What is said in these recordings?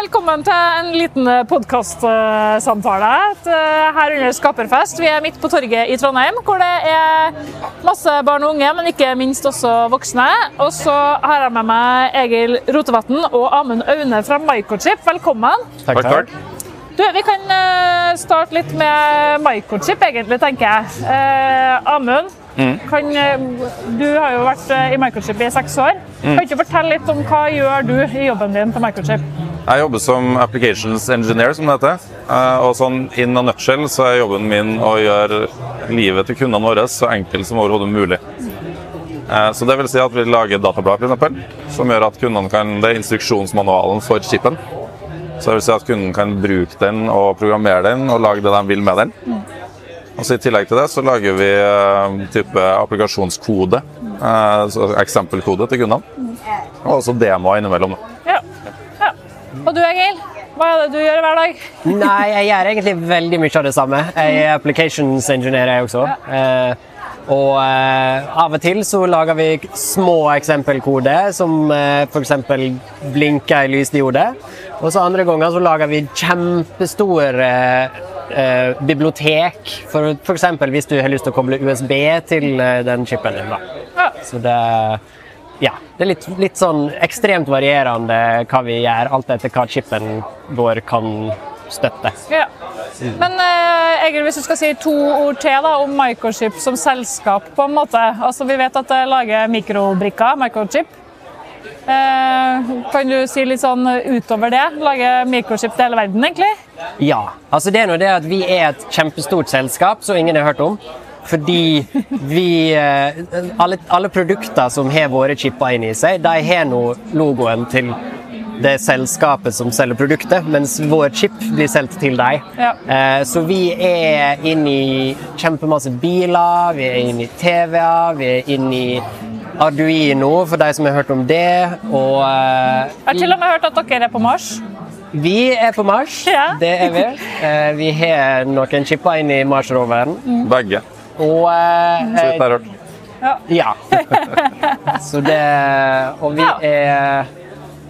Velkommen til en liten podkastsamtale her under Skaperfest. Vi er midt på torget i Trondheim, hvor det er masse barn og unge, men ikke minst også voksne. Og så har jeg med meg Egil Rotevatn og Amund Aune fra Microchip. Velkommen. Takk, takk. Du, Vi kan eh, starte litt med Microchip, egentlig, tenker jeg. Eh, Amund, kan, eh, du har jo vært eh, i Microchip i seks år. Kan ikke du fortelle litt om hva gjør du i jobben din på Microchip? Jeg jobber som applications engineer, som det heter. Eh, Og sånn in a nutshell så er jobben min å gjøre livet til kundene våre så enkelt som overhodet mulig. Så det vil si at vi lager datablad, f.eks., som gjør at kundene kan Det er instruksjonsmanualen for chipen. Så det vil si at kunden kan bruke den og programmere den og lage det de vil med den. Og så I tillegg til det så lager vi eh, type applikasjonskode, eh, så eksempelkode til kundene. Og også demoer innimellom. Ja. ja. Og du, Egil? Hva er det du gjør hver dag? Nei, jeg gjør egentlig veldig mye av det samme. Jeg er applications engineer, jeg også. Eh, og eh, av og til så lager vi små eksempelkoder som eh, f.eks. blinker i lysdiode. Og så andre ganger så lager vi kjempestore eh, bibliotek. For f.eks. hvis du har lyst til å koble USB til eh, den chipen din. Ja. Så det ja, det er litt, litt sånn ekstremt varierende hva vi gjør, alt etter hva chipen vår kan støtte. Ja. Men eh, Egil, hvis du skal si to ord til da, om Microchip som selskap, på en måte. Altså, Vi vet at det lager mikrobrikker, Microchip. Eh, kan du si litt sånn utover det? Lage Microchip til hele verden, egentlig? Ja. Altså det er nå det at vi er et kjempestort selskap som ingen har hørt om. Fordi vi eh, Alle, alle produkter som har våre chipper inni seg, de har nå logoen til det selskapet som selger produktet, mens vår chip blir solgt til deg. Ja. Eh, Så vi er inne i kjempemasse biler, vi er inne i TV-er, vi er inne i Arduino, for de som har hørt om det. Og eh, Jeg har til og med hørt at dere er på Mars. vi er på Mars, Ja. det er vi. Eh, Vi har noen chipper inn i Mars-roveren. Begge, Og eh, så vidt jeg har hørt. Ja. Så det Og vi Ja. er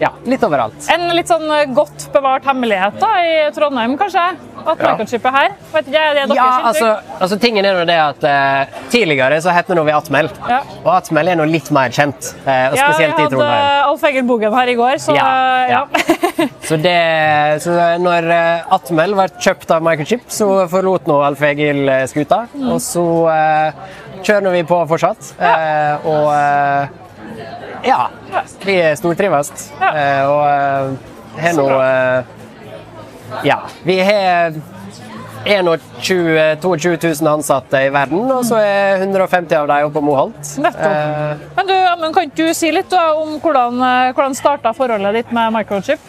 ja, litt overalt. En litt sånn godt bevart hemmelighet da, i Trondheim, kanskje? At. Er her? Vet ikke, er det deres Ja, altså, altså tingen er det at eh, Tidligere så het det noe vi Atmel. Ja. Og Atmel er nå litt mer kjent. eh, Ja, vi hadde Alf Egil Bogen her i går, så Ja, ja. ja. Så, det, så når eh, Atmel ble kjøpt av Microchip, så forlot nå Alf Egil eh, skuta. Mm. Og så eh, kjører vi på fortsatt. Eh, og eh, ja, vi stortrives. Ja. Eh, og eh, har nå eh, Ja, vi har 21 22 000 ansatte i verden, og så er 150 av dem oppe på Moholt. Nettopp. Eh, Men du, Amund, kan ikke du si litt da, om hvordan, eh, hvordan starta forholdet ditt med Microchip?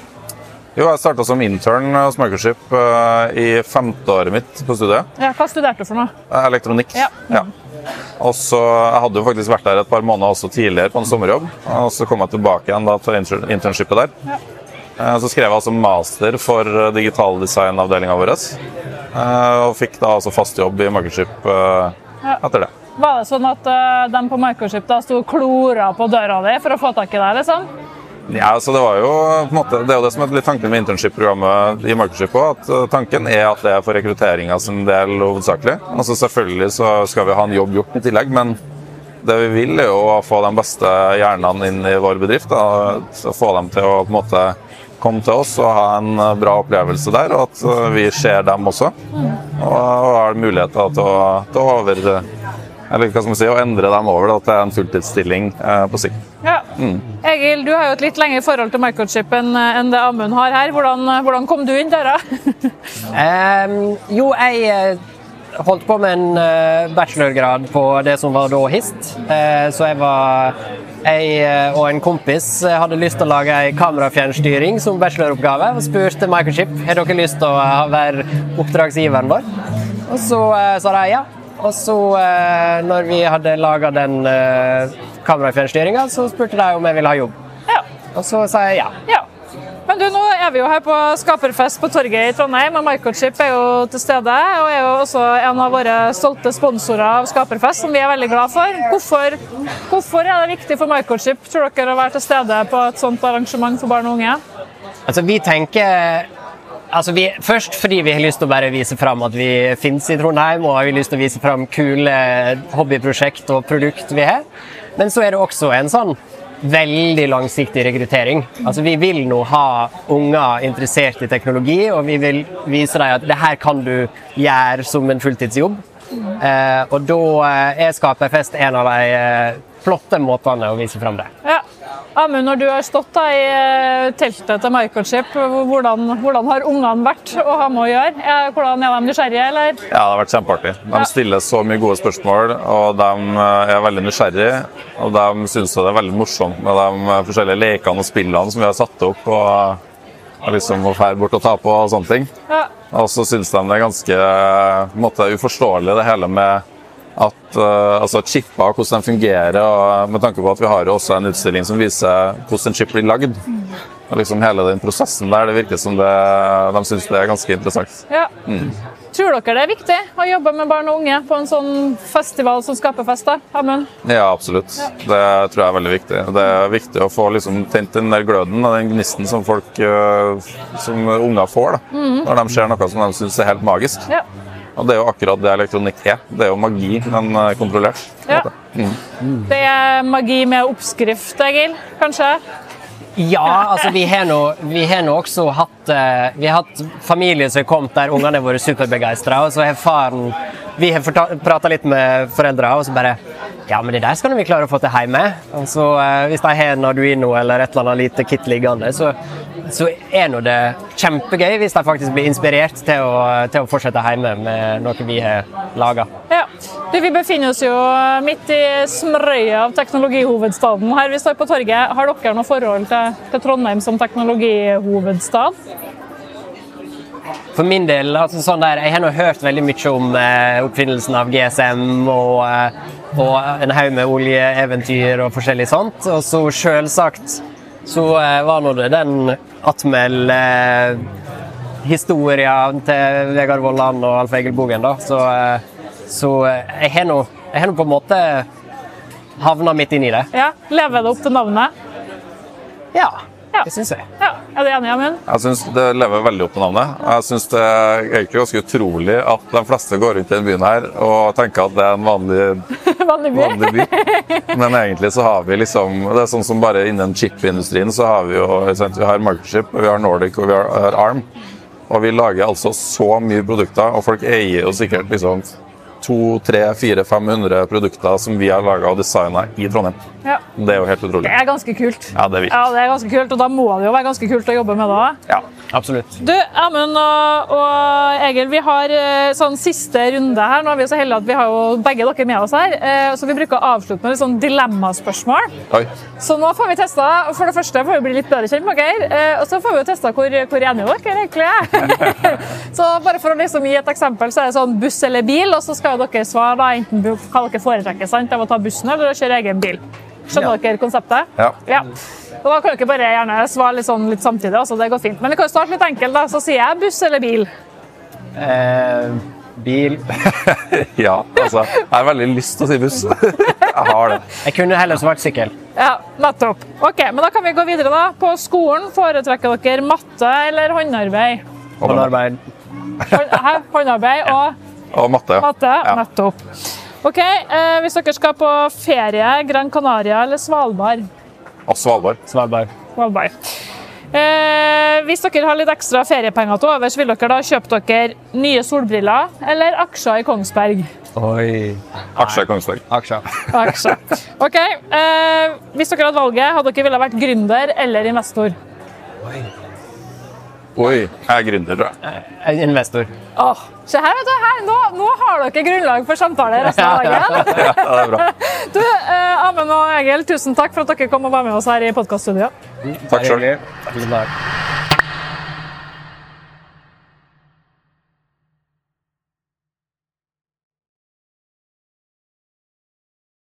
Jo, jeg starta som intern hos Microchip eh, i femteåret mitt på studiet. Ja, hva studerte du for noe? Elektronikk. Ja. Og så, Jeg hadde jo faktisk vært der et par måneder også tidligere på en sommerjobb. Og så kom jeg tilbake igjen da til internshipet der. Eh, Så skrev jeg altså master for eh, digitaldesignavdelinga vår. eh, Og fikk da altså fast jobb i Microchip eh, etter det. Var det sånn at de på Microchip da sto og klora på døra di for å få tak i deg? liksom? Ja, så Det var jo på en måte, det er jo det som er litt tanken med internship-programmet i Microchip også, at eh, Tanken er at det er for rekrutteringa sin del hovedsakelig. Altså Selvfølgelig så skal vi ha en jobb gjort i tillegg, men det vi vil er jo å få de beste hjernene inn i vår bedrift. Da, få dem til å på en måte komme til oss og ha en eh, bra opplevelse der, og at eh, vi ser dem også. Og, og har mulighet til, å, til å over, eller hva skal man si, å endre dem over da, til en fulltidsstilling eh, på sikt. Ja. Egil, du har jo et litt lengre forhold til Microchip enn enn det Amund har her. Hvordan, eh, hvordan kom du inn døra? um, jo, jeg eh, holdt på med en eh, bachelorgrad på det som var da HIST. Eh, så jeg var Jeg eh, og en kompis eh, hadde lyst til å lage ei kamerafjernstyring som bacheloroppgave. Og spurte Microchip har dere lyst til å eh, være oppdragsgiveren vår. Og så sa de ja. Og så, når vi hadde laga den kamerafjernstyringa, så spurte de om jeg ville ha jobb. ja. Og så sa jeg ja. ja. Men du, nå er vi jo her på Skaperfest på torget i Trondheim, og Microchip er jo til stede. Og er jo også en av våre stolte sponsorer av Skaperfest, som vi er veldig glad for. Hvorfor, hvorfor er det viktig for Microchip tror dere, å være til stede på et sånt arrangement for barn og unge? Altså, vi tenker Altså, vi, først fordi vi har lyst til å bare vise fram at vi finnes i Trondheim, og har vi lyst til å vise fram kule hobbyprosjekt og produkt vi har. Men så er det også en sånn veldig langsiktig rekruttering. Altså, vi vil nå ha unger interessert i teknologi, og vi vil vise dem at det her kan du gjøre som en fulltidsjobb. Eh, og da eh, er Skaperfest en av de eh, flotte måtene å vise fram det. Ja. Amund, når du har stått da i eh, teltet til Microchip, hvordan, hvordan har ungene vært å ha med å gjøre? Hvordan Er de nysgjerrige, eller? Ja, det har vært kjempeartig. De stiller så mye gode spørsmål, og de eh, er veldig nysgjerrige. Og de syns det er veldig morsomt med de eh, forskjellige lekene og spillene som vi har satt opp. og og liksom å fære bort og ta på og sånne ting. Ja. Og så syns de det er ganske måte, uforståelig det hele med at uh, altså chipper og hvordan de fungerer. og Med tanke på at vi har også en utstilling som viser hvordan en chip blir lagd. Og liksom Hele den prosessen der, det virker som det, de syns det er ganske interessant. Ja. Tror dere det er viktig å jobbe med barn og unge på en sånn festival som Skaperfest? da, Amund? Ja, absolutt. Det tror jeg er veldig viktig. Det er viktig å få liksom tent den der gløden og den gnisten som folk, eh, som unger får da, når de ser noe som de syns er helt magisk. Ja. Og det er jo akkurat det elektronikk er. Det er jo magi, men eh, kontrollert. Ja. Mm. Det er magi med oppskrift, Egil? Kanskje? Ja, altså vi har nå, vi har nå også hatt eh, Vi har hatt familie som har kommet der ungene har vært superbegeistra, og så har faren Vi har prata litt med foreldra, og så bare Ja, men det der skal vi klare å få til hjemme. Og så eh, hvis de har en Arduino eller et eller annet lite kit liggende, så, så er nå det kjempegøy hvis de faktisk blir inspirert til å, til å fortsette hjemme med noe vi har laga. Ja. Du, vi befinner oss jo midt i smrøyet av teknologihovedstaden her vi står på torget. Har dere noe forhold til, til Trondheim som teknologihovedstad? For min del, altså sånn der, jeg har nå hørt veldig mye om eh, oppfinnelsen av GSM og, eh, og en haug med oljeeventyr og forskjellig sånt. Og så selvsagt så eh, var nå det den Atmel eh, historia til Vegard Vollan og Alf Egil Bogen, da. Så, eh, så eh, jeg har nå på en måte havna midt inni det. Ja, Lever det opp til navnet? Ja, Ja. det syns jeg. Ja, Er du enig, Amund? Jeg syns det lever veldig opp med navnet. Jeg syns det er egentlig ganske utrolig at de fleste går rundt i denne byen her og tenker at det er en vanlig Vanlig by. vanlig by. Men egentlig så har vi liksom Det er sånn som bare innen chipindustrien så har vi jo Vi har Microchip, vi har Nordic og vi har, har Arm. Og vi lager altså så mye produkter, og folk eier jo sikkert liksom 200-400-500 produkter som vi har laga og designa i Trondheim. Ja. Det er jo helt utrolig. Det er ganske kult. Ja, det er vilt. Ja, det er ganske kult, og da må det jo være ganske kult å jobbe med det òg. Ja. Absolutt. Du, Amund og, og Egil, vi har eh, sånn siste runde her. Nå er vi så heldige at vi har jo begge dere med oss her. eh, Så vi bruker å avslutte med litt sånn dilemmaspørsmål. Oi. Så nå får vi testa For det første får vi bli litt bedre kjent med dere. eh, Og så får vi jo testa hvor, hvor enige dere egentlig er. så bare for å liksom gi et eksempel, så er det sånn buss eller bil, og så skal jo dere svare da enten hva dere foretrekker, sant? av å ta bussen eller å kjøre egen bil. Skjønner dere konseptet? Ja. Og da kan dere bare gjerne svare litt, sånn, litt samtidig. altså det går fint. Men vi kan starte litt enkelt. da, Så sier jeg buss eller bil. Eh, bil ja, altså Jeg har veldig lyst til å si buss. Jeg har det. Jeg kunne heller svart sykkel. Ja, nettopp. Ok, men Da kan vi gå videre. da. På skolen foretrekker dere matte eller håndarbeid? Håndarbeid. Hånd- Håndarbeid og Og matte. matte? Ja. Nettopp. Ok, eh, Hvis dere skal på ferie, Gran Canaria eller Svalbard? Ah, Svalbard. Svalbard. Svalbard. Eh, hvis dere har litt ekstra feriepenger til overs, vil dere da kjøpe dere nye solbriller eller aksjer i Kongsberg? Oi. Aksjer i Kongsberg. Aksjer. Aksjer. Ok, eh, Hvis dere hadde valget, hadde dere ville vært gründer eller investor? Oi, jeg er gründer, tror jeg. En Investor. Oh, se her, vet du. Her, nå, nå har dere grunnlag for samtale resten av dagen. Ja, det er bra. Du, eh, Amund og Egil, tusen takk for at dere kom og var med oss her i podkaststudioet. Takk sjøl. Hyggelig. Tusen takk.